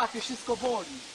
łapie, wszystko boli.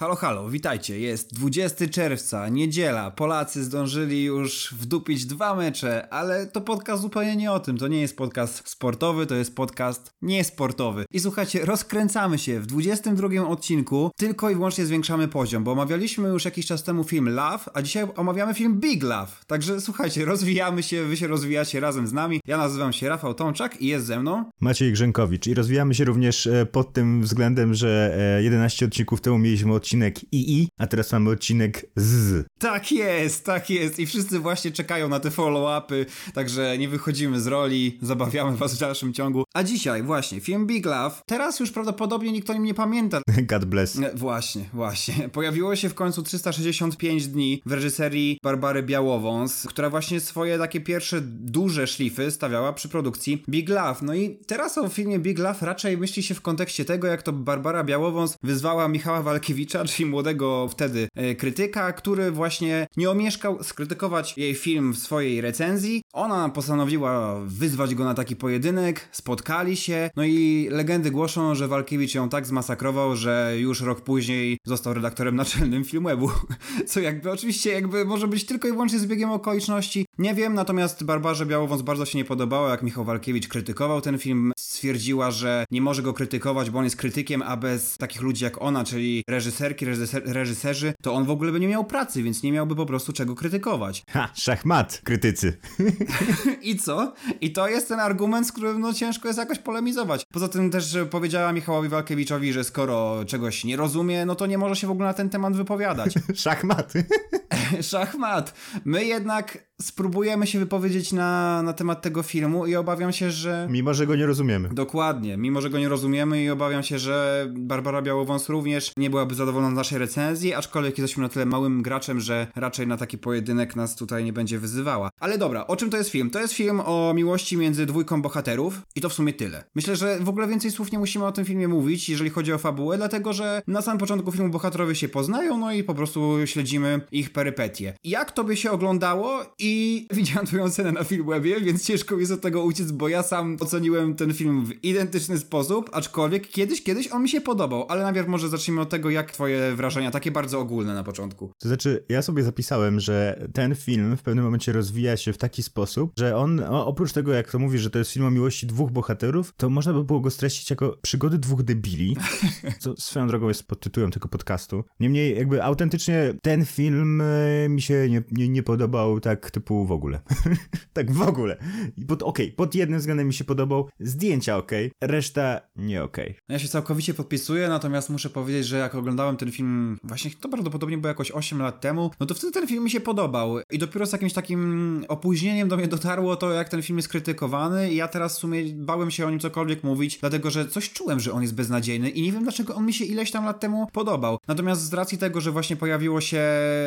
Halo, halo, witajcie. Jest 20 czerwca, niedziela. Polacy zdążyli już wdupić dwa mecze, ale to podcast zupełnie nie o tym. To nie jest podcast sportowy, to jest podcast niesportowy. I słuchajcie, rozkręcamy się w 22 odcinku, tylko i wyłącznie zwiększamy poziom, bo omawialiśmy już jakiś czas temu film Love, a dzisiaj omawiamy film Big Love. Także słuchajcie, rozwijamy się, wy się rozwijacie razem z nami. Ja nazywam się Rafał Tomczak i jest ze mną Maciej Grzękowicz i rozwijamy się również e, pod tym względem, że e, 11 odcinków temu mieliśmy odcinek II, a teraz mamy odcinek ZZ. Tak jest, tak jest. I wszyscy właśnie czekają na te follow-upy, także nie wychodzimy z roli, zabawiamy was w dalszym ciągu. A dzisiaj właśnie, film Big Love. Teraz już prawdopodobnie nikt o nim nie pamięta. God bless. E, Właśnie, właśnie. Pojawiło się w końcu 365 dni w reżyserii Barbary Białowąs, która właśnie swoje takie pierwsze duże szlify stawiała przy produkcji Big Love. No i teraz o filmie Big Love raczej myśli się w kontekście tego, jak to Barbara Białowąs wyzwała Michała Walkiewicza, czyli młodego wtedy e, krytyka, który właśnie nie omieszkał skrytykować jej film w swojej recenzji. Ona postanowiła wyzwać go na taki pojedynek, spotkali się, no i legendy głoszą, że Walkiewicz ją tak zmasakrował, że już rok później został redaktorem naczelnym Filmwebu. Co jakby oczywiście jakby może być tylko i wyłącznie zbiegiem okoliczności. Nie wiem, natomiast Barbarze Białowąs bardzo się nie podobało, jak Michał Walkiewicz krytykował ten film. Stwierdziła, że nie może go krytykować, bo on jest krytykiem, a bez takich ludzi jak ona, czyli reżyserki, reżyser, reżyserzy, to on w ogóle by nie miał pracy, więc nie miałby po prostu czego krytykować. Ha, szachmat, krytycy. I co? I to jest ten argument, z którym no ciężko jest jakoś polemizować. Poza tym też powiedziała Michałowi Walkiewiczowi, że skoro czegoś nie rozumie, no to nie może się w ogóle na ten temat wypowiadać. Szachmat. Szachmat. My jednak spróbujemy się wypowiedzieć na, na temat tego filmu i obawiam się, że... Mimo, że go nie rozumiemy. Dokładnie, mimo że go nie rozumiemy i obawiam się, że Barbara Białowąs również nie byłaby zadowolona z naszej recenzji, aczkolwiek jesteśmy na tyle małym graczem, że raczej na taki pojedynek nas tutaj nie będzie wyzywała. Ale dobra, o czym to jest film? To jest film o miłości między dwójką bohaterów i to w sumie tyle. Myślę, że w ogóle więcej słów nie musimy o tym filmie mówić, jeżeli chodzi o fabułę, dlatego że na samym początku filmu bohaterowie się poznają, no i po prostu śledzimy ich perypetie. Jak to by się oglądało i widziałem twoją ocenę na Filmwebie, więc ciężko jest od tego uciec, bo ja sam oceniłem ten film w identyczny sposób, aczkolwiek kiedyś, kiedyś on mi się podobał, ale najpierw może zacznijmy od tego, jak twoje wrażenia, takie bardzo ogólne na początku. To znaczy, ja sobie zapisałem, że ten film w pewnym momencie rozwija się w taki sposób, że on, oprócz tego, jak to mówi, że to jest film o miłości dwóch bohaterów, to można by było go streścić jako przygody dwóch debili, co swoją drogą jest pod tytułem tego podcastu. Niemniej, jakby autentycznie ten film e, mi się nie, nie, nie podobał tak typu w ogóle. tak w ogóle. Pod, okej, pod jednym względem mi się podobał, zdjęcia okej, reszta nie okej. No Ja się całkowicie podpisuję, natomiast muszę powiedzieć, że jak oglądałem ten film, właśnie to prawdopodobnie było jakoś 8 lat temu, no to wtedy ten film mi się podobał. I dopiero z jakimś takim opóźnieniem do mnie dotarło to, jak ten film jest krytykowany i ja teraz w sumie bałem się o nim cokolwiek mówić, dlatego że coś czułem, że on jest beznadziejny i nie wiem dlaczego on mi się ileś tam lat temu podobał. Natomiast z racji tego, że właśnie pojawiło się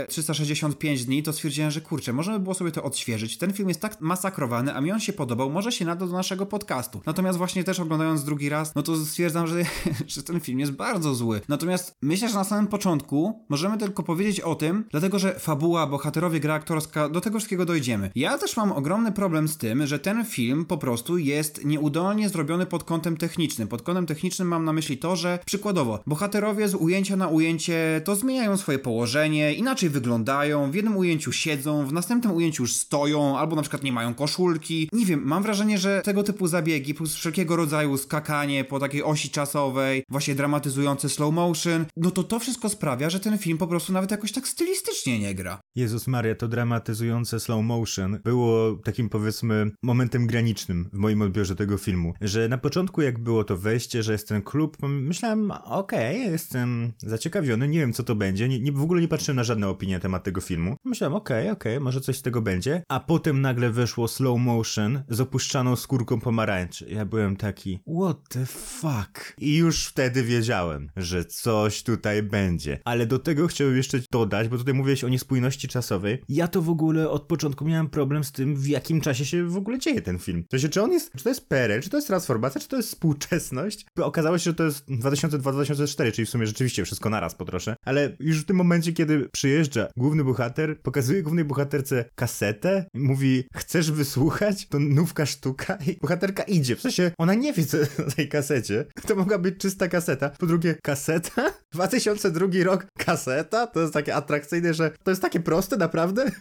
365 dni, to stwierdziłem, że kurczę, można by było sobie to odświeżyć. Ten film jest tak masakrowany, a mi on się podobał, może się nada do naszego podcastu. Natomiast właśnie też oglądając drugi raz, no to stwierdzam, że, że ten film jest bardzo zły. Natomiast myślę, że na samym początku możemy tylko powiedzieć o tym, dlatego że fabuła, bohaterowie, gra aktorska, do tego wszystkiego dojdziemy. Ja też mam ogromny problem z tym, że ten film po prostu jest nieudolnie zrobiony pod kątem technicznym. Pod kątem technicznym mam na myśli to, że przykładowo, bohaterowie z ujęcia na ujęcie to zmieniają swoje położenie, inaczej wyglądają, w jednym ujęciu siedzą, w następnym ujęciu już stoją, albo na przykład nie mają koszulki. Nie wiem, mam wrażenie, że tego typu zabiegi, plus wszelkiego rodzaju skakanie po takiej osi czasowej, właśnie dramatyzujące slow motion, no to to wszystko sprawia, że ten film po prostu nawet jakoś tak stylistycznie nie gra. Jezus Maria, to dramatyzujące slow motion było takim powiedzmy momentem granicznym w moim odbiorze tego filmu, że na początku jak było to wejście, że jest ten klub, myślałem, okej, jestem zaciekawiony, nie wiem co to będzie, nie, nie, w ogóle nie patrzyłem na żadne opinie na temat tego filmu. Myślałem, okej, okej, może coś z tego będzie, a potem nagle weszło slow motion z opuszczaną skórką pomarańczy. Ja byłem taki, what the fuck? I już wtedy wiedziałem, że coś tutaj będzie. Ale do tego chciałbym jeszcze dodać, bo tutaj mówiłeś o niespójności czasowej. Ja to w ogóle od początku miałem problem z tym, w jakim czasie się w ogóle dzieje ten film. To się, czy on jest, czy to jest PRL, czy to jest transformacja, czy to jest współczesność? Okazało się, że to jest 2002-2004, czyli w sumie rzeczywiście wszystko naraz po trosze. Ale już w tym momencie, kiedy przyjeżdża główny bohater pokazuje głównej bohaterce kasetę, mówi, chcesz wysłuchać? To nówka sztuka i bohaterka idzie. W sensie, ona nie wie, co na tej kasecie. To mogła być czysta kaseta. Po drugie, kaseta? 2002 rok, kaseta? To jest takie atrakcyjne, że to jest takie proste, naprawdę?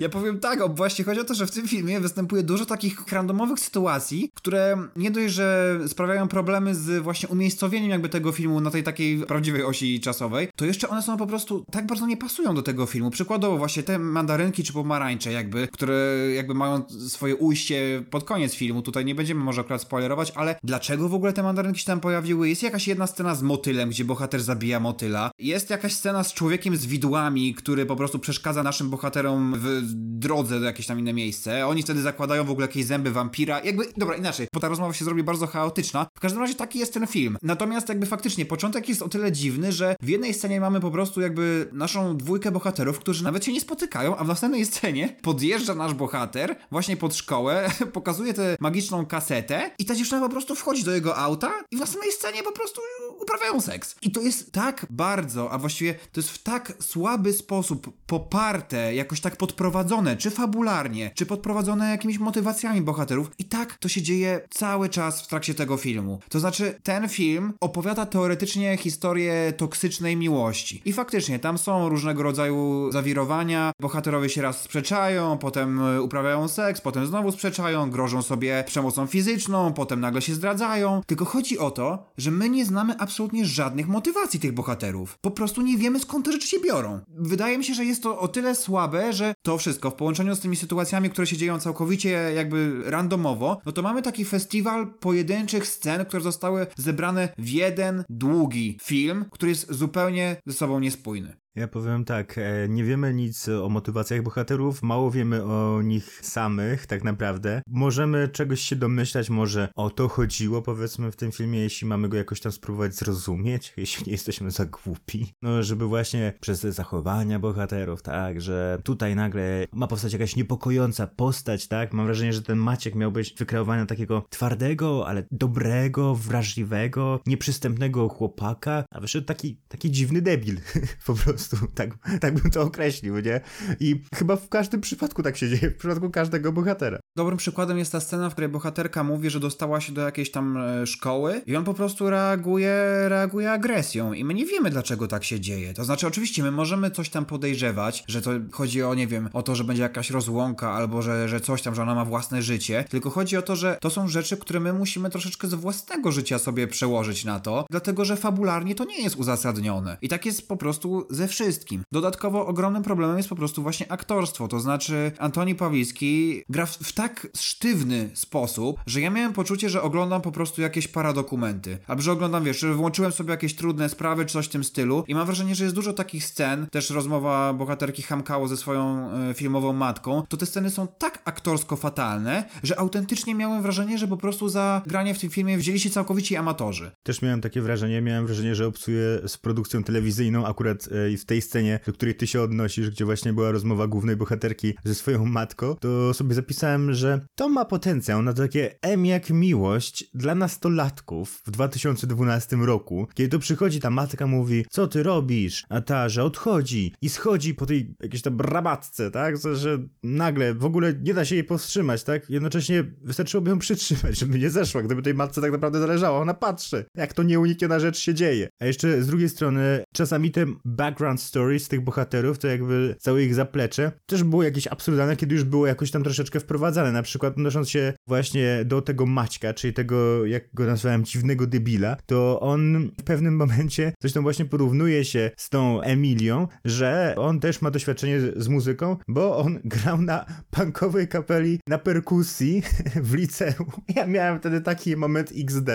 Ja powiem tak, o, właśnie chodzi o to, że w tym filmie występuje dużo takich randomowych sytuacji, które nie dość, że sprawiają problemy z właśnie umiejscowieniem jakby tego filmu na tej takiej prawdziwej osi czasowej, to jeszcze one są po prostu tak bardzo nie pasują do tego filmu. Przykładowo właśnie te mandarynki czy pomarańcze jakby, które jakby mają swoje ujście pod koniec filmu. Tutaj nie będziemy może akurat spoilerować, ale dlaczego w ogóle te mandarynki się tam pojawiły? Jest jakaś jedna scena z motylem, gdzie bohater zabija motyla. Jest jakaś scena z człowiekiem z widłami, który po prostu przeszkadza naszym bohaterom w drodze do jakieś tam inne miejsce. Oni wtedy zakładają w ogóle jakieś zęby wampira. Jakby, dobra, inaczej, bo ta rozmowa się zrobi bardzo chaotyczna. W każdym razie taki jest ten film. Natomiast jakby faktycznie początek jest o tyle dziwny, że w jednej scenie mamy po prostu jakby naszą dwójkę bohaterów, którzy nawet się nie spotykają, a w następnej scenie podjeżdża nasz bohater właśnie pod szkołę, pokazuje tę magiczną kasetę i ta dziewczyna po prostu wchodzi do jego auta i w następnej scenie po prostu uprawiają seks. I to jest tak bardzo, a właściwie to jest w tak słaby sposób poparte, jakoś tak podprowadzone, czy fabularnie, czy podprowadzone jakimiś motywacjami bohaterów. I tak to się dzieje cały czas w trakcie tego filmu. To znaczy, ten film opowiada teoretycznie historię toksycznej miłości. I faktycznie, tam są różnego rodzaju zawirowania, bohaterowie się raz sprzeczają, potem e, uprawiają seks, potem znowu sprzeczają, grożą sobie przemocą fizyczną, potem nagle się zdradzają. Tylko chodzi o to, że my nie znamy absolutnie żadnych motywacji tych bohaterów. Po prostu nie wiemy skąd te rzeczy się biorą. Wydaje mi się, że jest to o tyle słabe, że to wszystko w połączeniu z tymi sytuacjami, które się dzieją całkowicie jakby randomowo, no to mamy taki festiwal pojedynczych scen, które zostały zebrane w jeden długi film, który jest zupełnie ze sobą niespójny. Ja powiem tak, e, nie wiemy nic o motywacjach bohaterów, mało wiemy o nich samych, tak naprawdę. Możemy czegoś się domyślać, może o to chodziło, powiedzmy, w tym filmie, jeśli mamy go jakoś tam spróbować zrozumieć, jeśli nie jesteśmy za głupi. No, żeby właśnie przez te zachowania bohaterów, tak, że tutaj nagle ma powstać jakaś niepokojąca postać, tak? Mam wrażenie, że ten Maciek miał być wykreowany takiego twardego, ale dobrego, wrażliwego, nieprzystępnego chłopaka, a wyszedł taki, taki dziwny debil, po prostu prostu, tak, tak bym to określił, nie? I chyba w każdym przypadku tak się dzieje, w przypadku każdego bohatera. Dobrym przykładem jest ta scena, w której bohaterka mówi, że dostała się do jakiejś tam e, szkoły i on po prostu reaguje, reaguje agresją i my nie wiemy, dlaczego tak się dzieje. To znaczy, oczywiście, my możemy coś tam podejrzewać, że to chodzi o, nie wiem, o to, że będzie jakaś rozłąka albo że, że coś tam, że ona ma własne życie, tylko chodzi o to, że to są rzeczy, które my musimy troszeczkę z własnego życia sobie przełożyć na to, dlatego, że fabularnie to nie jest uzasadnione. I tak jest po prostu ze wszystkim. Dodatkowo ogromnym problemem jest po prostu właśnie aktorstwo, to znaczy Antoni Pawlicki gra w, w tak sztywny sposób, że ja miałem poczucie, że oglądam po prostu jakieś paradokumenty. Albo że oglądam, wiesz, że włączyłem sobie jakieś trudne sprawy czy coś w tym stylu i mam wrażenie, że jest dużo takich scen, też rozmowa bohaterki Hamkało ze swoją e, filmową matką, to te sceny są tak aktorsko fatalne, że autentycznie miałem wrażenie, że po prostu za granie w tym filmie wzięli się całkowicie amatorzy. Też miałem takie wrażenie, miałem wrażenie, że obcuję z produkcją telewizyjną akurat e, w tej scenie, do której ty się odnosisz, gdzie właśnie była rozmowa głównej bohaterki ze swoją matką, to sobie zapisałem, że to ma potencjał na takie M jak miłość dla nastolatków w 2012 roku, kiedy to przychodzi ta matka mówi, co ty robisz, a ta, że odchodzi i schodzi po tej jakiejś tam rabatce, tak, że nagle w ogóle nie da się jej powstrzymać, tak, jednocześnie wystarczyłoby ją przytrzymać, żeby nie zeszła, gdyby tej matce tak naprawdę zależało, ona patrzy, jak to nieunikniona rzecz się dzieje. A jeszcze z drugiej strony, czasami te background stories tych bohaterów, to jakby całe ich zaplecze, też było jakieś absurdalne, kiedy już było jakoś tam troszeczkę wprowadzane. Na przykład odnosząc się właśnie do tego Maćka, czyli tego, jak go nazwałem, dziwnego debila, to on w pewnym momencie tam właśnie porównuje się z tą Emilią, że on też ma doświadczenie z muzyką, bo on grał na punkowej kapeli na perkusji w liceum. Ja miałem wtedy taki moment XD,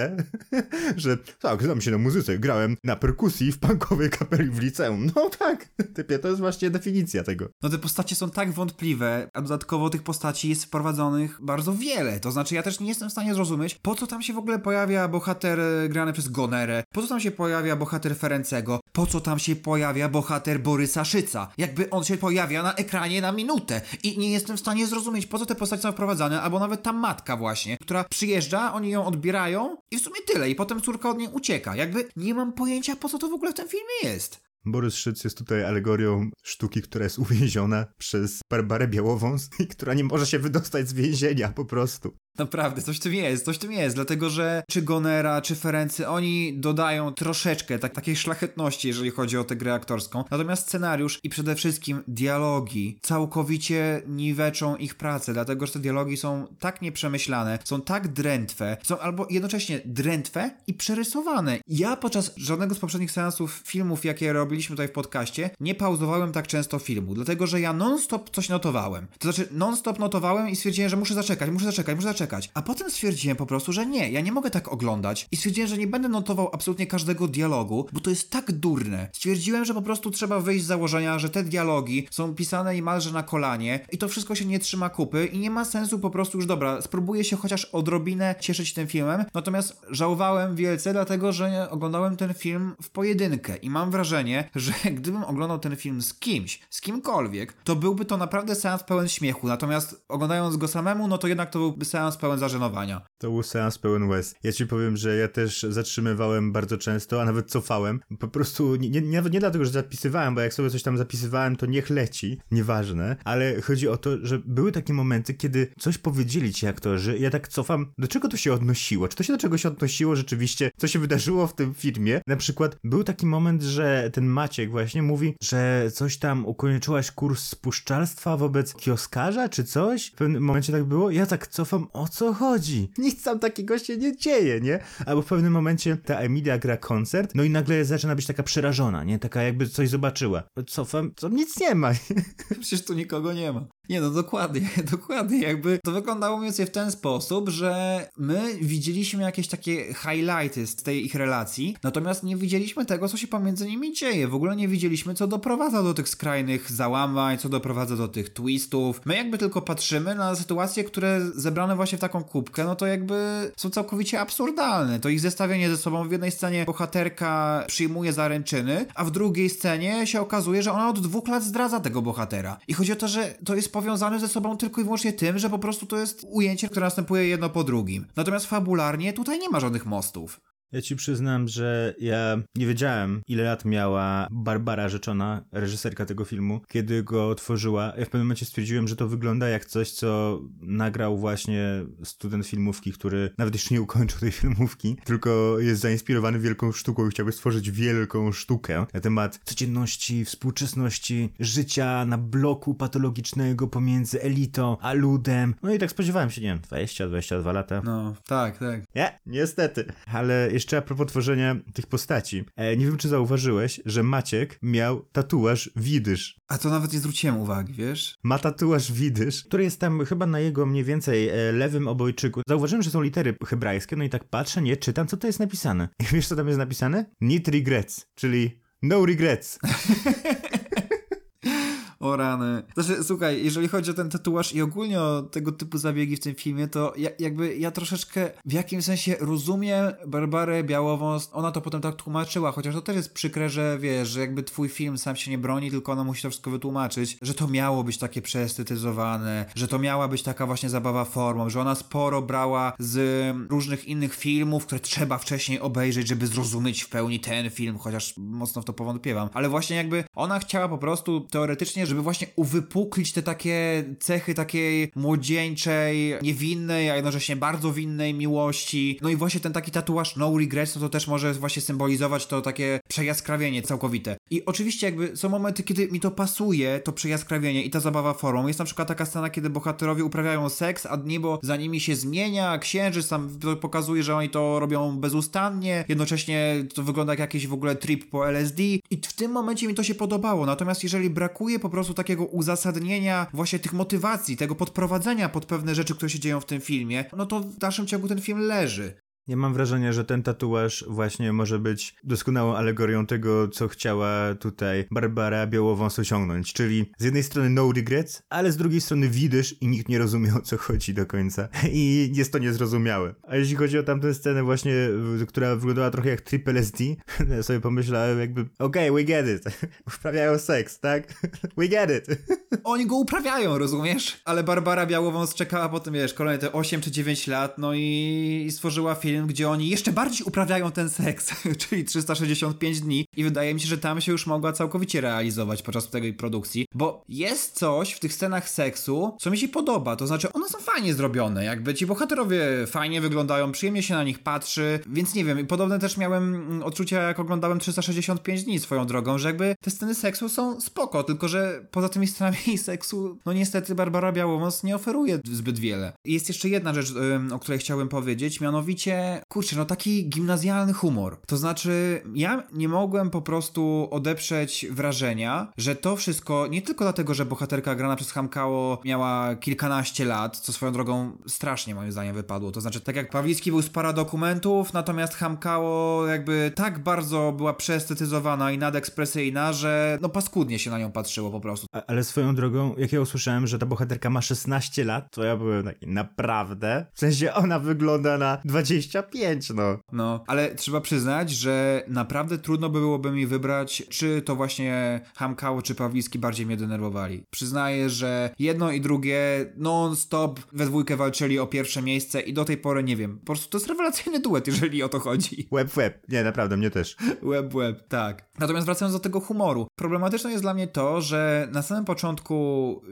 że tak, znam się na muzyce, grałem na perkusji w punkowej kapeli w liceum. No tak, typie, to jest właśnie definicja tego. No te postacie są tak wątpliwe, a dodatkowo tych postaci jest wprowadzonych bardzo wiele. To znaczy, ja też nie jestem w stanie zrozumieć, po co tam się w ogóle pojawia bohater e, grany przez Gonerę, po co tam się pojawia bohater Ferencego, po co tam się pojawia bohater Borysa Szyca. Jakby on się pojawia na ekranie na minutę i nie jestem w stanie zrozumieć, po co te postacie są wprowadzane, albo nawet ta matka właśnie, która przyjeżdża, oni ją odbierają i w sumie tyle, i potem córka od niej ucieka. Jakby nie mam pojęcia, po co to w ogóle w tym filmie jest. Borys Szyc jest tutaj alegorią sztuki, która jest uwięziona przez Barbarę Białowąs i która nie może się wydostać z więzienia po prostu. Naprawdę, coś w tym jest, coś w tym jest, dlatego że czy Gonera, czy Ferency, oni dodają troszeczkę tak, takiej szlachetności, jeżeli chodzi o tę grę aktorską. Natomiast scenariusz i przede wszystkim dialogi całkowicie niweczą ich pracę, dlatego że te dialogi są tak nieprzemyślane, są tak drętwe, są albo jednocześnie drętwe i przerysowane. Ja podczas żadnego z poprzednich seansów filmów, jakie robiliśmy tutaj w podcaście, nie pauzowałem tak często filmu, dlatego że ja non-stop coś notowałem. To znaczy non-stop notowałem i stwierdziłem, że muszę zaczekać, muszę zaczekać, muszę zaczekać czekać. A potem stwierdziłem po prostu, że nie, ja nie mogę tak oglądać i stwierdziłem, że nie będę notował absolutnie każdego dialogu, bo to jest tak durne. Stwierdziłem, że po prostu trzeba wyjść z założenia, że te dialogi są pisane niemalże na kolanie i to wszystko się nie trzyma kupy i nie ma sensu po prostu już dobra, spróbuję się chociaż odrobinę cieszyć tym filmem, natomiast żałowałem wielce, dlatego że oglądałem ten film w pojedynkę i mam wrażenie, że gdybym oglądał ten film z kimś, z kimkolwiek, to byłby to naprawdę seans pełen śmiechu, natomiast oglądając go samemu, no to jednak to byłby seans pełen zażenowania. To był seans pełen łez. Ja ci powiem, że ja też zatrzymywałem bardzo często, a nawet cofałem. Po prostu nie, nie, nie dlatego, że zapisywałem, bo jak sobie coś tam zapisywałem, to niech leci, nieważne, ale chodzi o to, że były takie momenty, kiedy coś powiedzieli ci aktorzy, ja tak cofam, do czego to się odnosiło? Czy to się do czego się odnosiło rzeczywiście? Co się wydarzyło w tym filmie? Na przykład był taki moment, że ten Maciek właśnie mówi, że coś tam ukończyłaś kurs spuszczalstwa wobec kioskarza, czy coś? W pewnym momencie tak było. Ja tak cofam, o co chodzi? Nic tam takiego się nie dzieje, nie? Albo w pewnym momencie ta Emilia gra koncert, no i nagle zaczyna być taka przerażona, nie? Taka jakby coś zobaczyła. Cofam, co nic nie ma. Przecież tu nikogo nie ma. Nie no, dokładnie, dokładnie. Jakby to wyglądało mniej więcej w ten sposób, że my widzieliśmy jakieś takie highlighty z tej ich relacji, natomiast nie widzieliśmy tego, co się pomiędzy nimi dzieje. W ogóle nie widzieliśmy, co doprowadza do tych skrajnych załamań, co doprowadza do tych twistów. My jakby tylko patrzymy na sytuacje, które zebrane właśnie w taką kubkę, no to jakby są całkowicie absurdalne. To ich zestawienie ze sobą w jednej scenie bohaterka przyjmuje zaręczyny, a w drugiej scenie się okazuje, że ona od dwóch lat zdradza tego bohatera. I chodzi o to, że to jest powiązane ze sobą tylko i wyłącznie tym, że po prostu to jest ujęcie, które następuje jedno po drugim. Natomiast fabularnie tutaj nie ma żadnych mostów. Ja ci przyznam, że ja nie wiedziałem, ile lat miała Barbara Rzeczona, reżyserka tego filmu, kiedy go otworzyła. Ja w pewnym momencie stwierdziłem, że to wygląda jak coś, co nagrał właśnie student filmówki, który nawet jeszcze nie ukończył tej filmówki, tylko jest zainspirowany wielką sztuką i chciałby stworzyć wielką sztukę na temat codzienności, współczesności, życia na bloku patologicznego pomiędzy elitą a ludem. No i tak spodziewałem się, nie wiem, 20-22 lata. No, tak, tak. Nie, niestety. Ale jeszcze a propos tworzenia tych postaci. E, nie wiem, czy zauważyłeś, że Maciek miał tatuaż widysz. A to nawet nie zwróciłem uwagi, wiesz? Ma tatuaż widysz, który jest tam chyba na jego mniej więcej e, lewym obojczyku. Zauważyłem, że są litery hebrajskie, no i tak patrzę, nie czytam, co to jest napisane. I wiesz, co tam jest napisane? Need regrets, czyli no regrets. O rany. Znaczy, słuchaj, jeżeli chodzi o ten tatuaż i ogólnie o tego typu zabiegi w tym filmie, to ja, jakby ja troszeczkę w jakimś sensie rozumiem Barbarę Białowąs. Ona to potem tak tłumaczyła, chociaż to też jest przykre, że wiesz, że jakby twój film sam się nie broni, tylko ona musi to wszystko wytłumaczyć, że to miało być takie przeestetyzowane, że to miała być taka właśnie zabawa formą, że ona sporo brała z różnych innych filmów, które trzeba wcześniej obejrzeć, żeby zrozumieć w pełni ten film, chociaż mocno w to powątpiewam. Ale właśnie jakby ona chciała po prostu teoretycznie, żeby właśnie uwypuklić te takie cechy takiej młodzieńczej, niewinnej, a jednocześnie bardzo winnej miłości. No i właśnie ten taki tatuaż no regrets, no to też może właśnie symbolizować to takie przejaskrawienie całkowite. I oczywiście jakby są momenty, kiedy mi to pasuje, to przejaskrawienie i ta zabawa formą. Jest na przykład taka scena, kiedy bohaterowie uprawiają seks, a niebo za nimi się zmienia, księżyc tam pokazuje, że oni to robią bezustannie, jednocześnie to wygląda jak jakiś w ogóle trip po LSD i w tym momencie mi to się podobało. Natomiast jeżeli brakuje po prostu takiego uzasadnienia właśnie tych motywacji, tego podprowadzenia pod pewne rzeczy, które się dzieją w tym filmie, no to w dalszym ciągu ten film leży. Ja mam wrażenie, że ten tatuaż właśnie może być doskonałą alegorią tego, co chciała tutaj Barbara Białowąs osiągnąć, czyli z jednej strony no regrets, ale z drugiej strony widysz i nikt nie rozumie o co chodzi do końca i jest to niezrozumiałe. A jeśli chodzi o tamtą scenę właśnie, która wyglądała trochę jak triple SD, sobie pomyślałem jakby, okej, okay, we get it, uprawiają seks, tak? We get it. Oni go uprawiają, rozumiesz? Ale Barbara Białowąs czekała potem, wiesz, kolejne te 8 czy 9 lat, no i stworzyła film, gdzie oni jeszcze bardziej uprawiają ten seks, czyli 365 dni i wydaje mi się, że tam się już mogła całkowicie realizować podczas tej produkcji, bo jest coś w tych scenach seksu, co mi się podoba, to znaczy one są fajnie zrobione, jakby ci bohaterowie fajnie wyglądają, przyjemnie się na nich patrzy, więc nie wiem, podobne też miałem mm, odczucia jak oglądałem 365 dni swoją drogą, że jakby te sceny seksu są spoko, tylko że poza tymi scenami seksu, no niestety Barbara Białowąs nie oferuje zbyt wiele. Jest jeszcze jedna rzecz, o której chciałbym powiedzieć, mianowicie, kurczę, no taki gimnazjalny humor. To znaczy, ja nie mogłem po prostu odeprzeć wrażenia, że to wszystko, nie tylko dlatego, że bohaterka grana przez Hamkało miała kilkanaście lat, co swoją drogą strasznie moim zdaniem wypadło. To znaczy, tak jak Pawlicki był z para dokumentów, natomiast Hamkało jakby tak bardzo była przeestetyzowana i nadekspresyjna, że no paskudnie się na nią patrzyło po prostu. A, ale swoją drogą, jak ja usłyszałem, że ta bohaterka ma 16 lat, to ja byłem taki, naprawdę? W sensie ona wygląda na 25, no. No, ale trzeba przyznać, że naprawdę trudno by byłoby mi wybrać, czy to właśnie Hamkało czy Pawlicki bardziej mnie denerwowali. Przyznaję, że jedno i drugie non-stop we dwójkę walczyli o pierwsze miejsce i do tej pory nie wiem. Po prostu to jest rewelacyjny duet, jeżeli o to chodzi. Web, web. Nie, naprawdę, mnie też. Web, web, tak. Natomiast wracając do tego humoru. Problematyczne jest dla mnie to, że na samym początku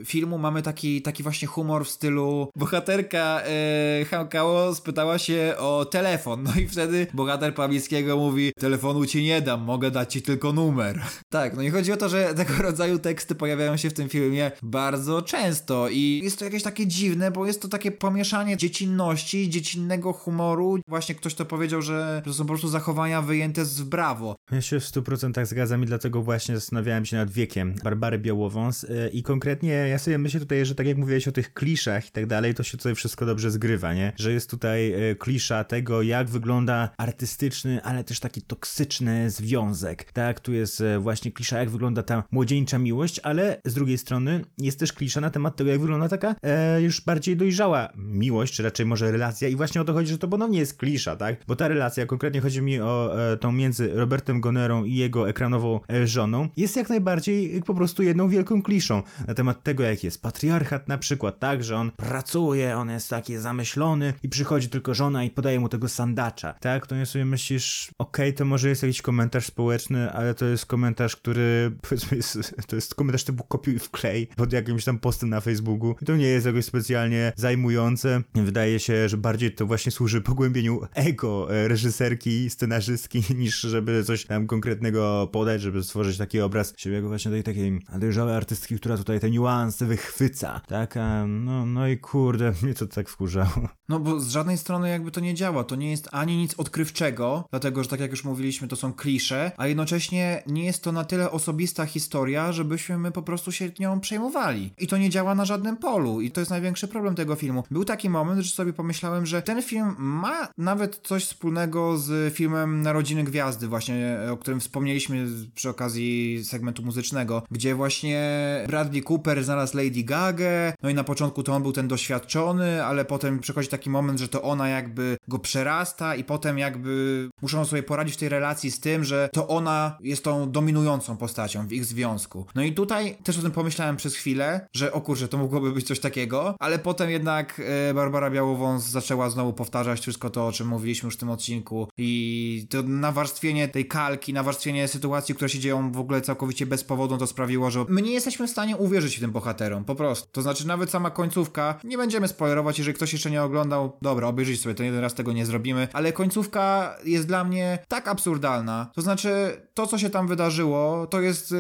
filmu mamy taki, taki właśnie humor w stylu bohaterka e, Hamkało spytała się o telefon. No i wtedy bohater Pawlickiego mówi telefonu ci nie dam, mogę dać ci tylko numer. Tak, no i chodzi o to, że tego rodzaju teksty pojawiają się w tym filmie bardzo często i jest to jakieś takie dziwne, bo jest to takie pomieszanie dziecinności, dziecinnego humoru. Właśnie ktoś to powiedział, że to są po prostu zachowania wyjęte z brawo. Ja się w 100% zgadzam i dlatego właśnie zastanawiałem się nad wiekiem Barbary Białowąs y, i konkretnie ja sobie myślę tutaj, że tak jak mówiłeś o tych kliszach i tak dalej, to się tutaj wszystko dobrze zgrywa, nie? Że jest tutaj y, klisza tego, jak wygląda artystyczny, ale też taki toksyczny związek. Tak, tu jest y, właśnie klisza, jak wygląda ta młodzieńcza miłość, ale z drugiej strony jest też klisza na temat tego, jak wygląda taka e, już bardziej dojrzała miłość, czy raczej może relacja i właśnie o to chodzi, że to ponownie jest klisza, tak? Bo ta relacja, konkretnie chodzi mi o e, tą między Robertem Gonerą i jego ekranową e, żoną, jest jak najbardziej po prostu jedną wielką kliszą na temat tego, jak jest patriarchat na przykład, tak? Że on pracuje, on jest taki zamyślony i przychodzi tylko żona i podaje mu tego sandacza, tak? To nie sobie myślisz, okej, okay, to może jest jakiś komentarz społeczny, ale to jest komentarz, który powiedzmy jest, to jest komentarz typu kopiuj w klej pod jakimś tam postem na Facebooku. To nie jest jakoś specjalnie zajmujące. Wydaje się, że bardziej to właśnie służy pogłębieniu ego e, reżyserki, scenarzystki, niż żeby coś tam konkretnego podać, żeby stworzyć taki obraz siebie jako właśnie tej takiej dojrzałej artystki, która tutaj te niuanse wychwyca, tak? No, no i kurde, mnie to tak wkurzało. No bo z żadnej strony jakby to nie działa, to nie jest ani nic odkrywczego, dlatego, że tak jak już mówiliśmy, to są klisze, a jednocześnie nie jest to na tyle osobista historia, żebyśmy my po prostu się nią przejmowali. I to nie działa na żadnym polu i to jest największy problem tego filmu. Był taki moment, że sobie pomyślałem, że ten film ma nawet coś wspólnego z filmem Narodziny Gwiazdy, właśnie o którym wspomnieliśmy przy okazji segmentu muzycznego, gdzie właśnie Bradley Cooper znalazł Lady Gaga, no i na początku to on był ten doświadczony, ale potem przychodzi taki moment, że to ona jakby go przerasta i potem jakby muszą sobie poradzić w tej relacji z tym, że to ona jest tą dominującą postacią w ich związku. No i tutaj też o tym pomyślałem przez chwilę, że o kurczę, to mogłoby być coś takiego, ale potem jednak e, Barbara Białowąs zaczęła znowu powtarzać wszystko to, o czym mówiliśmy już w tym odcinku i to nawarstwienie tej kalki, nawarstwienie sytuacji, które się dzieją w ogóle całkowicie bez powodu, to sprawiło, że my nie jesteśmy w stanie uwierzyć tym bohaterom, po prostu. To znaczy nawet sama końcówka, nie będziemy spoilerować, jeżeli ktoś jeszcze nie oglądał, dobra, obejrzyj sobie, to jeden raz tego nie zrobimy, ale końcówka jest dla mnie tak absurdalna. To znaczy, to co się tam wydarzyło, to jest e,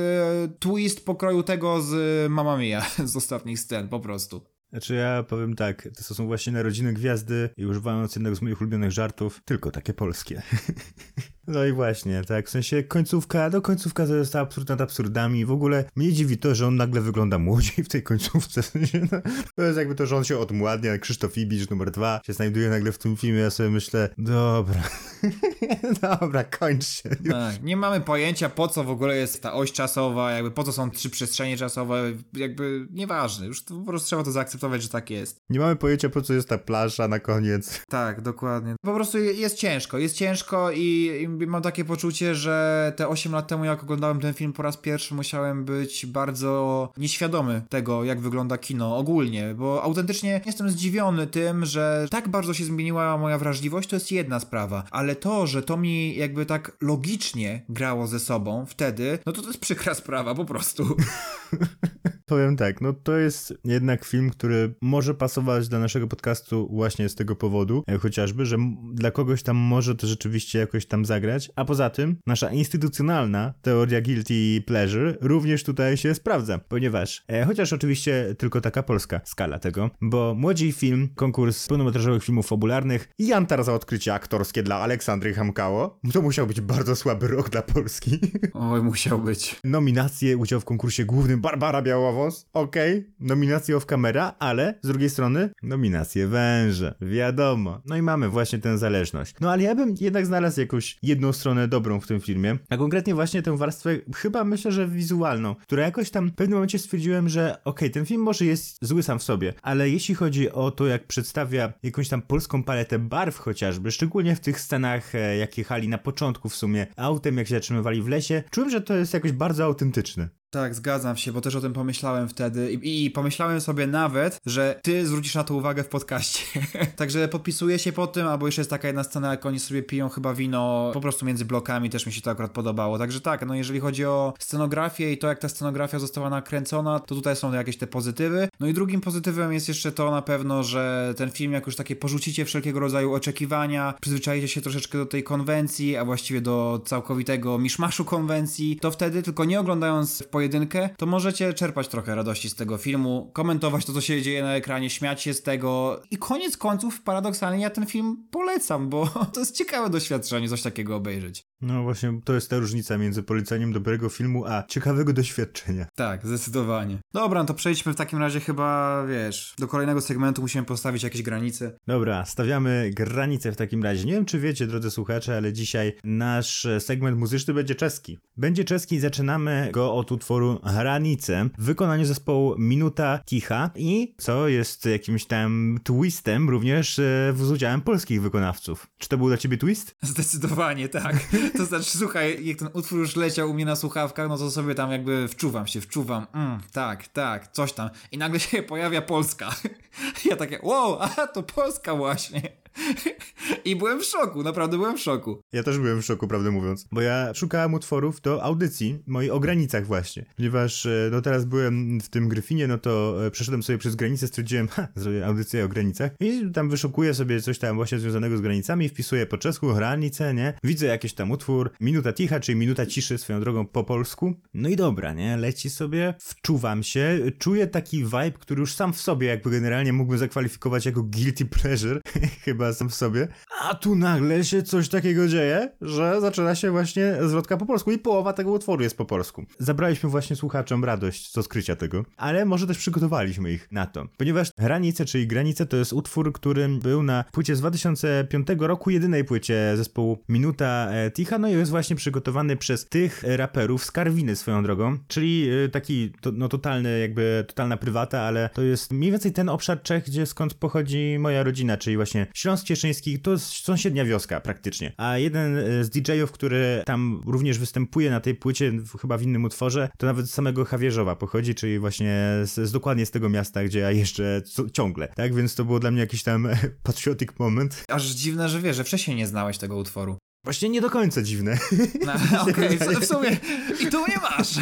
twist pokroju tego z Mamma Mia, z ostatnich scen, po prostu. Znaczy ja powiem tak, to są właśnie narodziny gwiazdy i używając jednego z moich ulubionych żartów, tylko takie polskie. No i właśnie, tak, w sensie końcówka, no końcówka to jest absurd nad absurdami. W ogóle mnie dziwi to, że on nagle wygląda młodziej w tej końcówce. W sensie, no, to jest jakby to, że on się odmładnia, Krzysztof Ibicz numer dwa się znajduje nagle w tym filmie, ja sobie myślę, dobra, dobra, kończ się. Tak, nie mamy pojęcia po co w ogóle jest ta oś czasowa, jakby po co są trzy przestrzenie czasowe, jakby nieważne, już po prostu trzeba to zaakceptować zaakceptować, że tak jest. Nie mamy pojęcia, po co jest ta plaża na koniec. Tak, dokładnie. Po prostu jest ciężko, jest ciężko i, i mam takie poczucie, że te 8 lat temu, jak oglądałem ten film po raz pierwszy, musiałem być bardzo nieświadomy tego, jak wygląda kino ogólnie, bo autentycznie jestem zdziwiony tym, że tak bardzo się zmieniła moja wrażliwość, to jest jedna sprawa, ale to, że to mi jakby tak logicznie grało ze sobą wtedy, no to to jest przykra sprawa po prostu. Powiem tak, no to jest jednak film, który może pasować dla naszego podcastu właśnie z tego powodu, e, chociażby, że dla kogoś tam może to rzeczywiście jakoś tam zagrać, a poza tym nasza instytucjonalna teoria guilty pleasure również tutaj się sprawdza, ponieważ, e, chociaż oczywiście tylko taka polska skala tego, bo Młodzi Film, konkurs pełnometrażowych filmów fabularnych, Jantar za odkrycie aktorskie dla Aleksandry Hamkało, to musiał być bardzo słaby rok dla Polski. Oj, musiał być. Nominacje, udział w konkursie głównym Barbara Białowąs, okej, okay. nominacje off camera, ale z drugiej strony nominacje węże, wiadomo. No i mamy właśnie tę zależność. No ale ja bym jednak znalazł jakąś jedną stronę dobrą w tym filmie, a konkretnie właśnie tę warstwę, chyba myślę, że wizualną, która jakoś tam w pewnym momencie stwierdziłem, że okej, okay, ten film może jest zły sam w sobie, ale jeśli chodzi o to, jak przedstawia jakąś tam polską paletę barw chociażby, szczególnie w tych scenach, e, jak jechali na początku w sumie autem, jak się zatrzymywali w lesie, czułem, że to jest jakoś bardzo autentyczne. Tak, zgadzam się, bo też o tym pomyślałem wtedy i, i pomyślałem sobie nawet, że ty zwrócisz na to uwagę w podcaście. Także podpisuję się po tym, albo jeszcze jest taka jedna scena, jak oni sobie piją chyba wino po prostu między blokami, też mi się to akurat podobało. Także tak, no jeżeli chodzi o scenografię i to, jak ta scenografia została nakręcona, to tutaj są jakieś te pozytywy. No i drugim pozytywem jest jeszcze to na pewno, że ten film, jak już takie porzucicie wszelkiego rodzaju oczekiwania, przyzwyczajicie się troszeczkę do tej konwencji, a właściwie do całkowitego miszmaszu konwencji, to wtedy tylko nie oglądając w to możecie czerpać trochę radości z tego filmu, komentować to, co się dzieje na ekranie, śmiać się z tego i koniec końców paradoksalnie ja ten film polecam, bo to jest ciekawe doświadczenie coś takiego obejrzeć. No właśnie, to jest ta różnica między polecaniem dobrego filmu, a ciekawego doświadczenia. Tak, zdecydowanie. Dobra, no to przejdźmy w takim razie chyba, wiesz, do kolejnego segmentu musimy postawić jakieś granice. Dobra, stawiamy granice w takim razie. Nie wiem, czy wiecie, drodzy słuchacze, ale dzisiaj nasz segment muzyczny będzie czeski. Będzie czeski i zaczynamy go od utworu Hranice w wykonaniu zespołu Minuta Ticha i co jest jakimś tam twistem również e, z udziałem polskich wykonawców. Czy to był dla ciebie twist? Zdecydowanie tak. To znaczy, słuchaj, jak ten utwór już leciał u mnie na słuchawkach, no to sobie tam jakby wczuwam się, wczuwam, mm, tak, tak, coś tam. I nagle się pojawia Polska. Ja takie, wow, a to Polska właśnie. I byłem w szoku, naprawdę byłem w szoku. Ja też byłem w szoku, prawdę mówiąc, bo ja szukałem utworów do audycji mojej o granicach właśnie, ponieważ e, no teraz byłem w tym Gryfinie, no to e, przeszedłem sobie przez granicę, stwierdziłem, ha, zrobię audycję o granicach i tam wyszukuję sobie coś tam właśnie związanego z granicami, wpisuję po czesku granice, nie? Widzę jakiś tam utwór, minuta ticha, czyli minuta ciszy swoją drogą po polsku. No i dobra, nie? Leci sobie, wczuwam się, czuję taki vibe, który już sam w sobie jakby generalnie mógłbym zakwalifikować jako guilty pleasure, chyba chyba sam w sobie. A tu nagle się coś takiego dzieje, że zaczyna się właśnie zwrotka po polsku i połowa tego utworu jest po polsku. Zabraliśmy właśnie słuchaczom radość z odkrycia tego, ale może też przygotowaliśmy ich na to. Ponieważ Granice, czyli Granice, to jest utwór, który był na płycie z 2005 roku, jedynej płycie zespołu Minuta e, Ticha, no i jest właśnie przygotowany przez tych raperów z Karwiny swoją drogą, czyli e, taki to, no totalny, jakby totalna prywata, ale to jest mniej więcej ten obszar Czech, gdzie skąd pochodzi moja rodzina, czyli właśnie Śląsk Śląsk Cieszyński to jest sąsiednia wioska praktycznie. A jeden e, z DJ-ów, który tam również występuje na tej płycie, chyba w innym utworze, to nawet z samego Chawierzowa pochodzi, czyli właśnie z, z dokładnie z tego miasta, gdzie ja jeszcze ciągle. Tak więc to było dla mnie jakiś tam patriotic moment. Aż dziwne, że wiesz, że wcześniej nie znałeś tego utworu. Właśnie nie do końca dziwne. No, Okej, okay, w sumie i tu nie masz.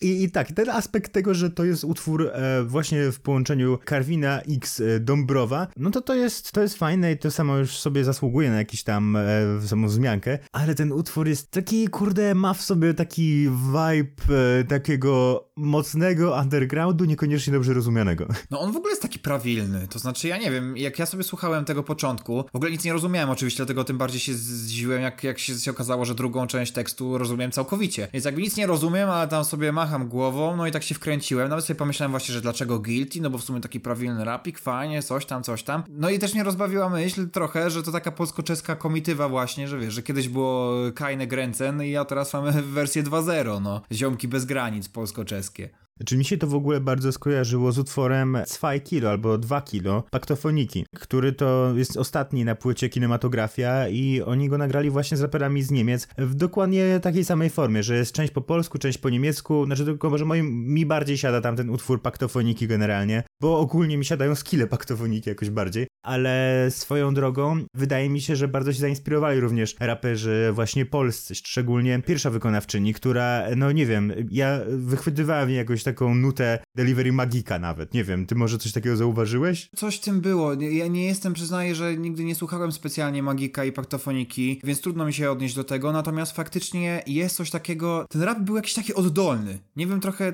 I, I, tak, ten aspekt tego, że to jest utwór e, właśnie w połączeniu Karwina x e, Dąbrowa, no to to jest, to jest fajne i to samo już sobie zasługuje na jakiś tam e, samą wzmiankę, ale ten utwór jest taki, kurde, ma w sobie taki vibe e, takiego mocnego undergroundu, niekoniecznie dobrze rozumianego. No on w ogóle jest taki prawilny, to znaczy ja nie wiem, jak ja sobie słuchałem tego początku, w ogóle nic nie rozumiałem oczywiście, dlatego tym bardziej się zdziwiłem, jak, jak się, okazało, że drugą część tekstu rozumiałem całkowicie. Więc jakby nic nie rozumiem, ale tam sobie macham macham głową, no i tak się wkręciłem. Nawet sobie pomyślałem właśnie, że dlaczego guilty, no bo w sumie taki prawilny rapik, fajnie, coś tam, coś tam. No i też mnie rozbawiła myśl trochę, że to taka polsko-czeska komitywa właśnie, że wiesz, że kiedyś było Kajne Gręcen i ja teraz mamy wersję 2.0, no. Ziomki bez granic polsko-czeskie. Czy mi się to w ogóle bardzo skojarzyło z utworem 2 kilo albo 2 kilo Paktofoniki, który to jest ostatni na płycie kinematografia i oni go nagrali właśnie z raperami z Niemiec w dokładnie takiej samej formie, że jest część po polsku, część po niemiecku, znaczy tylko może moim, mi bardziej siada tam ten utwór Paktofoniki generalnie, bo ogólnie mi siadają skille Paktofoniki jakoś bardziej, ale swoją drogą wydaje mi się, że bardzo się zainspirowali również raperzy właśnie polscy, szczególnie pierwsza wykonawczyni, która, no nie wiem, ja wychwytywałem jakoś taką nutę delivery magika nawet, nie wiem, ty może coś takiego zauważyłeś? Coś w tym było, ja nie jestem, przyznaję, że nigdy nie słuchałem specjalnie magika i paktofoniki, więc trudno mi się odnieść do tego, natomiast faktycznie jest coś takiego, ten rap był jakiś taki oddolny, nie wiem trochę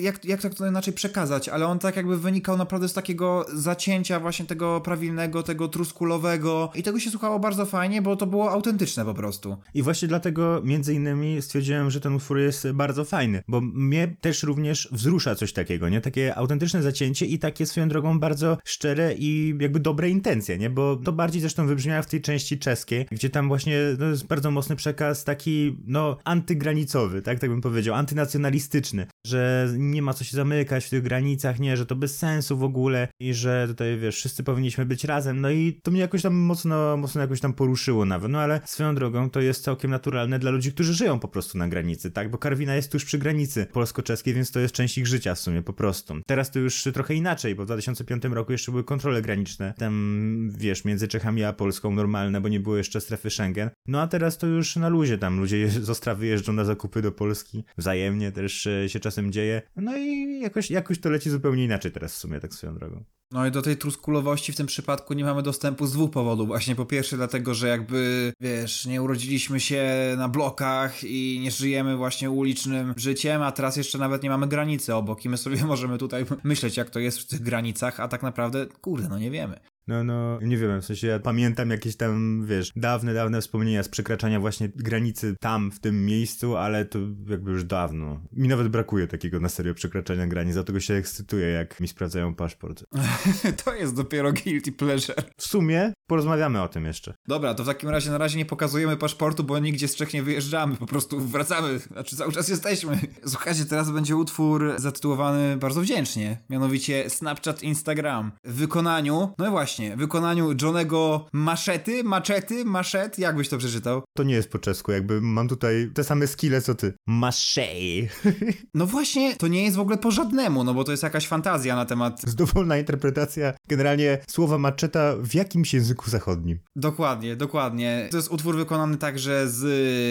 jak, jak to inaczej przekazać, ale on tak jakby wynikał naprawdę z takiego zacięcia właśnie tego prawilnego, tego truskulowego. I tego się słuchało bardzo fajnie, bo to było autentyczne po prostu. I właśnie dlatego między innymi stwierdziłem, że ten utwór jest bardzo fajny, bo mnie też również wzrusza coś takiego, nie? Takie autentyczne zacięcie i takie swoją drogą bardzo szczere i jakby dobre intencje, nie? Bo to bardziej zresztą wybrzmiało w tej części czeskiej, gdzie tam właśnie no, jest bardzo mocny przekaz taki, no, antygranicowy, tak? Tak bym powiedział, antynacjonalistyczny, że nie ma co się zamykać w tych granicach, nie? Że to bez sensu w ogóle i że tutaj, wiesz, wszyscy powinniśmy być razem, no i to mnie jakoś tam mocno, mocno jakoś tam poruszyło nawet, no ale swoją drogą to jest całkiem naturalne dla ludzi, którzy żyją po prostu na granicy, tak? Bo Karwina jest tuż przy granicy polsko-czeskiej, więc to jest część ich życia w sumie po prostu. Teraz to już trochę inaczej, bo w 2005 roku jeszcze były kontrole graniczne, tam, wiesz, między Czechami a Polską normalne, bo nie było jeszcze strefy Schengen. No a teraz to już na luzie tam, ludzie z Ostrawy jeżdżą na zakupy do Polski, wzajemnie też e, się czasem dzieje, no i jakoś, jakoś to leci zupełnie inaczej teraz w sumie, tak swoją drogą. No i do tej truskulowości w tym przypadku nie mamy dostępu z dwóch powodów. Właśnie po pierwsze dlatego, że jakby, wiesz, nie urodziliśmy się na blokach i nie żyjemy właśnie ulicznym życiem, a teraz jeszcze nawet nie mamy granicy obok i my sobie możemy tutaj myśleć, jak to jest w tych granicach, a tak naprawdę, kurde, no nie wiemy. No, no, nie wiem, w sensie ja pamiętam jakieś tam, wiesz, dawne, dawne wspomnienia z przekraczania właśnie granicy tam, w tym miejscu, ale to jakby już dawno. Mi nawet brakuje takiego na serio przekraczania granic, dlatego się ekscytuję, jak mi sprawdzają paszport. to jest dopiero guilty pleasure. W sumie porozmawiamy o tym jeszcze. Dobra, to w takim razie na razie nie pokazujemy paszportu, bo nigdzie z Czech nie wyjeżdżamy, po prostu wracamy, znaczy cały czas jesteśmy. Słuchajcie, teraz będzie utwór zatytułowany bardzo wdzięcznie, mianowicie Snapchat Instagram. W wykonaniu, no i właśnie, właśnie, w wykonaniu Johnego Maszety, Maczety, Maszet, jak byś to przeczytał? To nie jest po czesku, jakby mam tutaj te same skille co ty. Maszej. No właśnie, to nie jest w ogóle po żadnemu, no bo to jest jakaś fantazja na temat... Z dowolna interpretacja generalnie słowa maczeta w jakimś języku zachodnim. Dokładnie, dokładnie. To jest utwór wykonany także z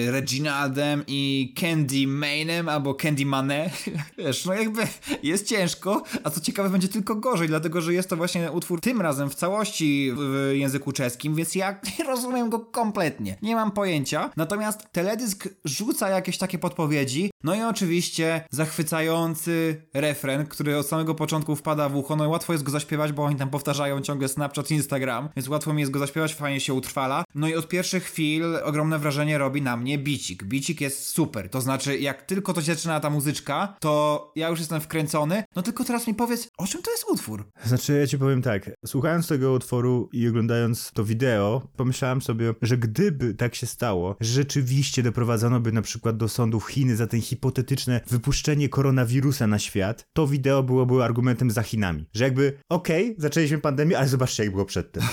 Reginaldem i Candy Mainem albo Candy Mane. Wiesz, no jakby jest ciężko, a co ciekawe będzie tylko gorzej, dlatego że jest to właśnie utwór tym razem w całości całości w języku czeskim, więc ja nie rozumiem go kompletnie. Nie mam pojęcia. Natomiast teledysk rzuca jakieś takie podpowiedzi. No i oczywiście zachwycający refren, który od samego początku wpada w ucho. No i łatwo jest go zaśpiewać, bo oni tam powtarzają ciągle Snapchat, Instagram, więc łatwo mi jest go zaśpiewać, fajnie się utrwala. No i od pierwszych chwil ogromne wrażenie robi na mnie bicik. Bicik jest super. To znaczy, jak tylko to się zaczyna ta muzyczka, to ja już jestem wkręcony. No tylko teraz mi powiedz, o czym to jest utwór? Znaczy, ja ci powiem tak. Słuchając tego utworu i oglądając to wideo, pomyślałem sobie, że gdyby tak się stało, rzeczywiście doprowadzono by na przykład do sądów Chiny za ten hipotetyczne wypuszczenie koronawirusa na świat, to wideo byłoby argumentem za Chinami. Że jakby, okej, okay, zaczęliśmy pandemię, ale zobaczcie jak było przedtem.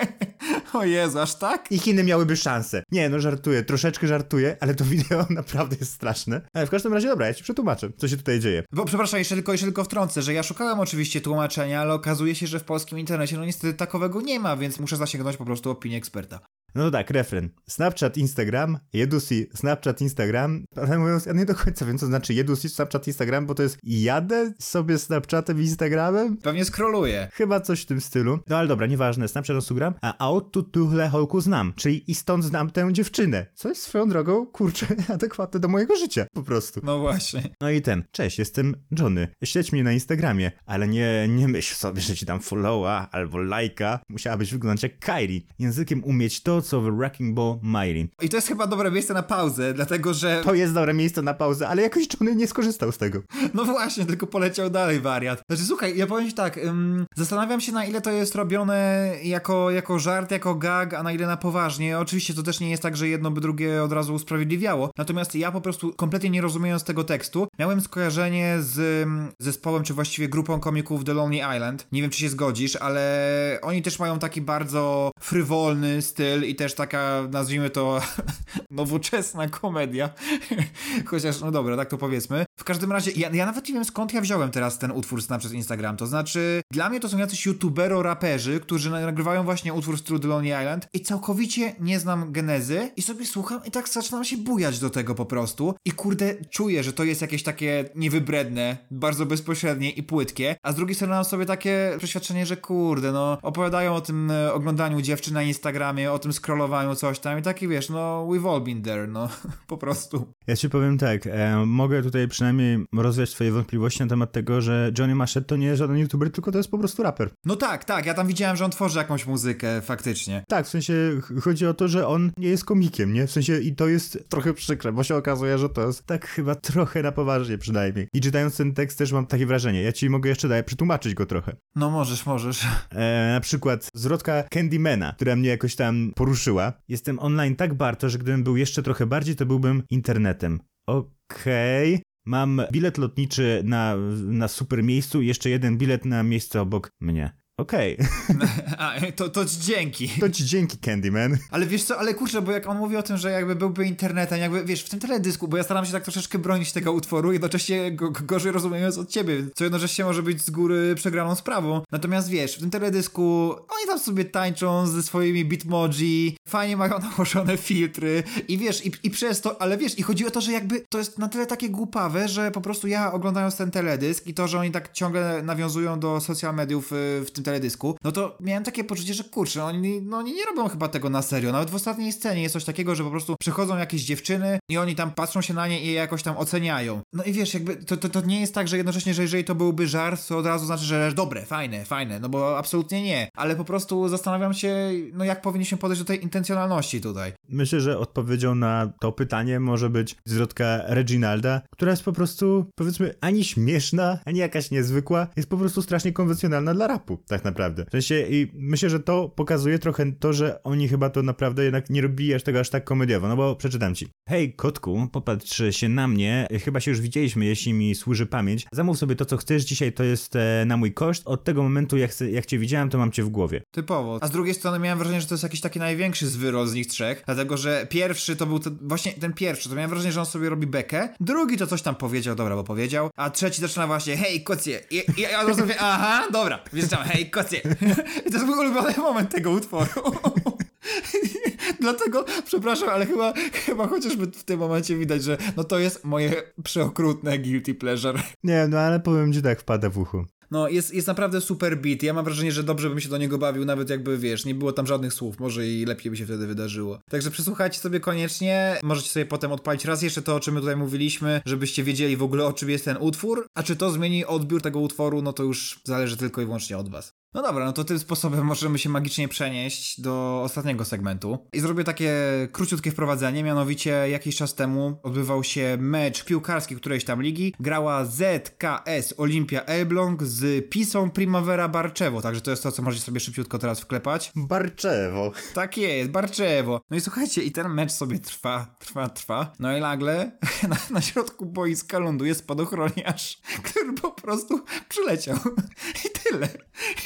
o Jezu, aż tak? I Chiny miałyby szansę. Nie, no żartuję, troszeczkę żartuję, ale to wideo naprawdę jest straszne. Ale w każdym razie, dobra, ja ci przetłumaczę, co się tutaj dzieje. Bo przepraszam, jeszcze tylko, jeszcze tylko wtrącę, że ja szukałem oczywiście tłumaczenia, ale okazuje się, że w polskim internecie no niestety takowego nie ma, więc muszę zasięgnąć po prostu opinii eksperta. No tak, refren. Snapchat, Instagram, Jedusi, Snapchat, Instagram. Ale mówiąc, ja nie do końca wiem, co znaczy Jedusi, Snapchat, Instagram, bo to jest jadę sobie Snapchatem i Instagramem? Pewnie skroluję. Chyba coś w tym stylu. No ale dobra, nieważne, Snapchat, Instagram, a out tu tuhle holku znam, czyli i stąd znam tę dziewczynę. Co jest swoją drogą, kurczę, adekwatne do mojego życia, po prostu. No właśnie. No i ten, cześć, jestem Johnny. Śledź mnie na Instagramie, ale nie, nie myśl sobie, że ci dam followa albo lajka. Musiałabyś wyglądać jak Kairi. Językiem umieć to, Reports of Wrecking Ball Miley. I to jest chyba dobre miejsce na pauzę, dlatego że... To jest dobre miejsce na pauzę, ale jakoś Johnny nie skorzystał z tego. No właśnie, tylko poleciał dalej wariat. Znaczy słuchaj, ja powiem ci tak, ym, zastanawiam się na ile to jest robione jako, jako żart, jako gag, a na ile na poważnie. Oczywiście to też nie jest tak, że jedno by drugie od razu usprawiedliwiało. Natomiast ja po prostu kompletnie nie rozumiejąc tego tekstu, miałem skojarzenie z zespołem, czy właściwie grupą komików The Lonely Island. Nie wiem, czy się zgodzisz, ale oni też mają taki bardzo frywolny styl i też taka, nazwijmy to, nowoczesna komedia. Chociaż, no dobra, tak to powiedzmy. W każdym razie, ja, ja nawet nie wiem skąd ja wziąłem teraz ten utwór Snap przez Instagram. To znaczy, dla mnie to są jacyś youtubero-raperzy, którzy nagrywają właśnie utwór z True Lonely Island i całkowicie nie znam genezy i sobie słucham i tak zaczynam się bujać do tego po prostu i kurde, czuję, że to jest jakieś takie niewybredne, bardzo bezpośrednie i płytkie, a z drugiej strony mam sobie takie przeświadczenie, że kurde, no opowiadają o tym e, oglądaniu dziewczyn na Instagramie, o tym scrollowaniu coś tam i taki wiesz, no we've all been there, no po prostu. Ja ci powiem tak, e, mogę tutaj przynajmniej rozwiać twoje wątpliwości na temat tego, że Johnny Machette to nie jest żaden youtuber, tylko to jest po prostu raper. No tak, tak, ja tam widziałem, że on tworzy jakąś muzykę, faktycznie. Tak, w sensie chodzi o to, że on nie jest komikiem, nie? W sensie i to jest trochę przykre, bo się okazuje, że to jest tak chyba trochę na poważnie przynajmniej. I czytając ten tekst też mam takie wrażenie. Ja ci mogę jeszcze dalej przetłumaczyć go trochę. No możesz, możesz. E, na przykład zwrotka Candymana, która mnie jakoś tam poruszyła. Jestem online tak bardzo, że gdybym był jeszcze trochę bardziej, to byłbym internetem. Okej. Okay. Mam bilet lotniczy na, na super miejscu jeszcze jeden bilet na miejsce obok mnie. Okej. Okay. to, to ci dzięki. To ci dzięki, Candyman. Ale wiesz co, ale kurczę, bo jak on mówi o tym, że jakby byłby internetem, jakby, wiesz, w tym teledysku, bo ja staram się tak troszeczkę bronić tego utworu, jednocześnie go, gorzej rozumiejąc od ciebie, co jednocześnie może być z góry przegraną sprawą. Natomiast wiesz, w tym teledysku oni tam sobie tańczą ze swoimi bitmoji, fajnie mają nałożone filtry i wiesz, i, i przez to, ale wiesz, i chodzi o to, że jakby to jest na tyle takie głupawe, że po prostu ja oglądając ten teledysk i to, że oni tak ciągle nawiązują do social mediów y, w tym teledysku, no to miałem takie poczucie, że kurczę, oni, no, oni nie robią chyba tego na serio. Nawet w ostatniej scenie jest coś takiego, że po prostu przychodzą jakieś dziewczyny i oni tam patrzą się na nie i je jakoś tam oceniają. No i wiesz, jakby to, to, to nie jest tak, że jednocześnie, że jeżeli to byłby żart, to od razu znaczy, że dobre, fajne, fajne, no bo absolutnie nie. Ale po prostu zastanawiam się, no jak powinniśmy podejść do tej intencjonalności tutaj. Myślę, że odpowiedzią na to pytanie może być zwrotka Reginalda, która jest po prostu, powiedzmy, ani śmieszna, ani jakaś niezwykła, jest po prostu strasznie konwencjonalna dla rapu tak naprawdę. W sensie i myślę, że to pokazuje trochę to, że oni chyba to naprawdę jednak nie robili aż tego aż tak komediowo, no bo przeczytam ci. Hej, kotku, popatrz się na mnie, chyba się już widzieliśmy, jeśli mi służy pamięć. Zamów sobie to, co chcesz, dzisiaj to jest e, na mój koszt. Od tego momentu, jak, jak cię widziałem, to mam cię w głowie. Typowo. A z drugiej strony miałem wrażenie, że to jest jakiś taki największy zwyrol z nich trzech, dlatego, że pierwszy to był to, właśnie ten pierwszy, to miałem wrażenie, że on sobie robi bekę, drugi to coś tam powiedział, dobra, bo powiedział, a trzeci zaczyna właśnie, hej, kocie, ja aha, dobra, wjeżdżam, hej, kocie. I to jest mój ulubiony moment tego utworu. Dlatego, przepraszam, ale chyba, chyba chociażby w tym momencie widać, że no to jest moje przeokrutne guilty pleasure. Nie, no ale powiem ci tak, wpada w uchu. No, jest, jest naprawdę super beat. Ja mam wrażenie, że dobrze bym się do niego bawił, nawet jakby, wiesz, nie było tam żadnych słów. Może i lepiej by się wtedy wydarzyło. Także przesłuchajcie sobie koniecznie. Możecie sobie potem odpalić raz jeszcze to, o czym my tutaj mówiliśmy, żebyście wiedzieli w ogóle, o czym jest ten utwór. A czy to zmieni odbiór tego utworu, no to już zależy tylko i wyłącznie od was. No dobra, no to tym sposobem możemy się magicznie przenieść do ostatniego segmentu. I zrobię takie króciutkie wprowadzenie, mianowicie jakiś czas temu odbywał się mecz piłkarski którejś tam ligi. Grała ZKS Olimpia Elbląg z Pisą Primavera Barczewo, także to jest to, co możecie sobie szybciutko teraz wklepać. Barczewo. Tak jest, Barczewo. No i słuchajcie, i ten mecz sobie trwa, trwa, trwa. No i nagle na, na środku boiska ląduje spadochroniarz, który po prostu przyleciał. I tyle.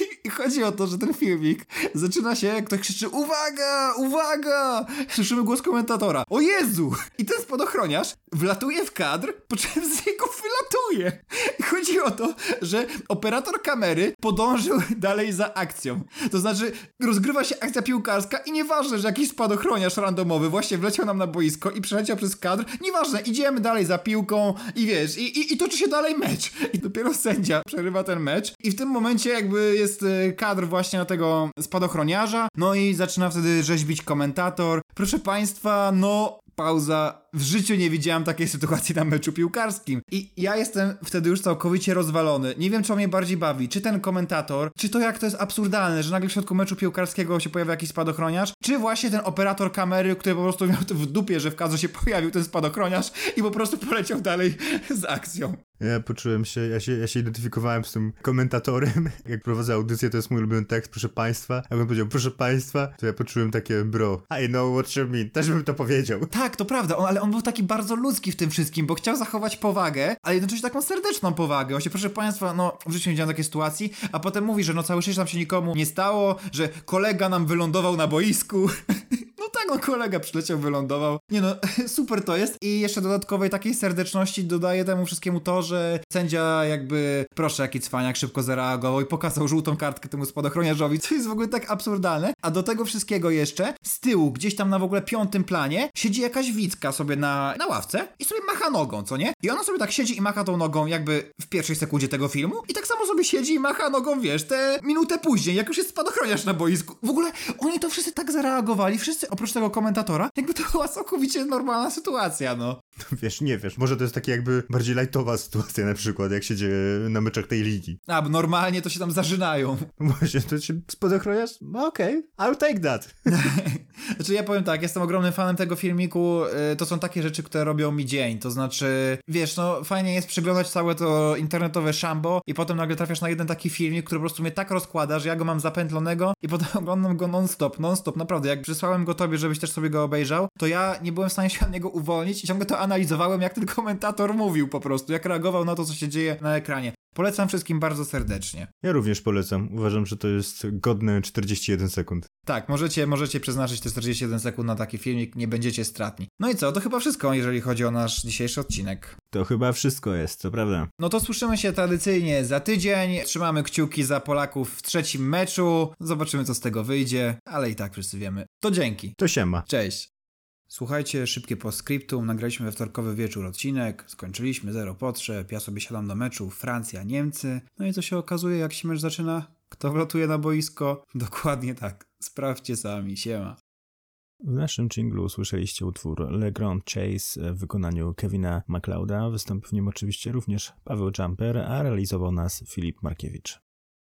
I i chodzi o to, że ten filmik zaczyna się, ktoś krzyczy uwaga, uwaga! Słyszymy głos komentatora. O Jezu! I ten spadochroniarz wlatuje w kadr, po czym z niego wylatuje. I chodzi o to, że operator kamery podążył dalej za akcją. To znaczy, rozgrywa się akcja piłkarska i nieważne, że jakiś spadochroniarz randomowy właśnie wleciał nam na boisko i przeleciał przez kadr, nieważne, idziemy dalej za piłką i wiesz, i, i, i toczy się dalej mecz. I dopiero sędzia przerywa ten mecz i w tym momencie jakby jest e, kadr właśnie na tego spadochroniarza, no i zaczyna wtedy rzeźbić komentator. Proszę Państwa, no pauza w życiu nie widziałam takiej sytuacji na meczu piłkarskim. I ja jestem wtedy już całkowicie rozwalony. Nie wiem, co mnie bardziej bawi. Czy ten komentator, czy to jak to jest absurdalne, że nagle w środku meczu piłkarskiego się pojawia jakiś spadochroniarz, czy właśnie ten operator kamery, który po prostu miał to w dupie, że w kadrze się pojawił ten spadochroniarz i po prostu poleciał dalej z akcją. Ja poczułem się, ja się, ja się identyfikowałem z tym komentatorem. Jak prowadzę audycję, to jest mój ulubiony tekst, proszę państwa. Jak on powiedział, proszę państwa, to ja poczułem takie, bro, I know what you mean. Też bym to powiedział. Tak, to prawda, on, ale on był taki bardzo ludzki w tym wszystkim, bo chciał zachować powagę, ale jednocześnie taką serdeczną powagę. Właśnie, proszę państwa, no, w życiu nie widziałem takiej sytuacji, a potem mówi, że no całe szczęście tam się nikomu nie stało, że kolega nam wylądował na boisku. Tak, no kolega przyleciał, wylądował. Nie no, super to jest. I jeszcze dodatkowej takiej serdeczności dodaje temu wszystkiemu to, że sędzia jakby, proszę, jaki cwaniak, szybko zareagował i pokazał żółtą kartkę temu spadochroniarzowi, co jest w ogóle tak absurdalne. A do tego wszystkiego jeszcze, z tyłu, gdzieś tam na w ogóle piątym planie, siedzi jakaś widzka sobie na, na ławce i sobie macha nogą, co nie? I ona sobie tak siedzi i macha tą nogą jakby w pierwszej sekundzie tego filmu i tak samo sobie siedzi i macha nogą, wiesz, te minutę później, jak już jest spadochroniarz na boisku. W ogóle oni to wszyscy tak zareagowali, wszyscy oprócz tego komentatora, jakby to była całkowicie normalna sytuacja, no. Wiesz, nie wiesz, może to jest takie jakby bardziej lightowa sytuacja na przykład, jak się dzieje na meczach tej ligi. A, bo normalnie to się tam zażynają. Właśnie, to się spadochroniarz? No okej, okay, I'll take that. znaczy ja powiem tak, jestem ogromnym fanem tego filmiku, y, to są takie rzeczy, które robią mi dzień, to znaczy, wiesz, no fajnie jest przeglądać całe to internetowe szambo i potem nagle trafiasz na jeden taki filmik, który po prostu mnie tak rozkłada, że ja go mam zapętlonego i potem oglądam go non-stop, non-stop, naprawdę, jak przysłałem go tobie, żebyś też sobie go obejrzał, to ja nie byłem w stanie się od niego uwolnić i ciągle to analizowałem, jak ten komentator mówił po prostu, jak reagował na to, co się dzieje na ekranie. Polecam wszystkim bardzo serdecznie. Ja również polecam. Uważam, że to jest godne 41 sekund. Tak, możecie, możecie przeznaczyć te 41 sekund na taki filmik, nie będziecie stratni. No i co, to chyba wszystko, jeżeli chodzi o nasz dzisiejszy odcinek. To chyba wszystko jest, co prawda. No to słyszymy się tradycyjnie za tydzień. Trzymamy kciuki za Polaków w trzecim meczu. Zobaczymy, co z tego wyjdzie, ale i tak wszyscy wiemy. To dzięki. To siema. Cześć. Słuchajcie, szybkie postscriptum, nagraliśmy we wtorkowy wieczór odcinek, skończyliśmy, zero potrzeb, ja sobie siadam do meczu Francja, Niemcy, no i co się okazuje, jak się mecz zaczyna? Kto wlatuje na boisko? Dokładnie tak, sprawdźcie sami, siema. W naszym jinglu usłyszeliście utwór Le Grand Chase w wykonaniu Kevina MacLeoda. Wystąpił w nim oczywiście również Paweł Jumper, a realizował nas Filip Markiewicz.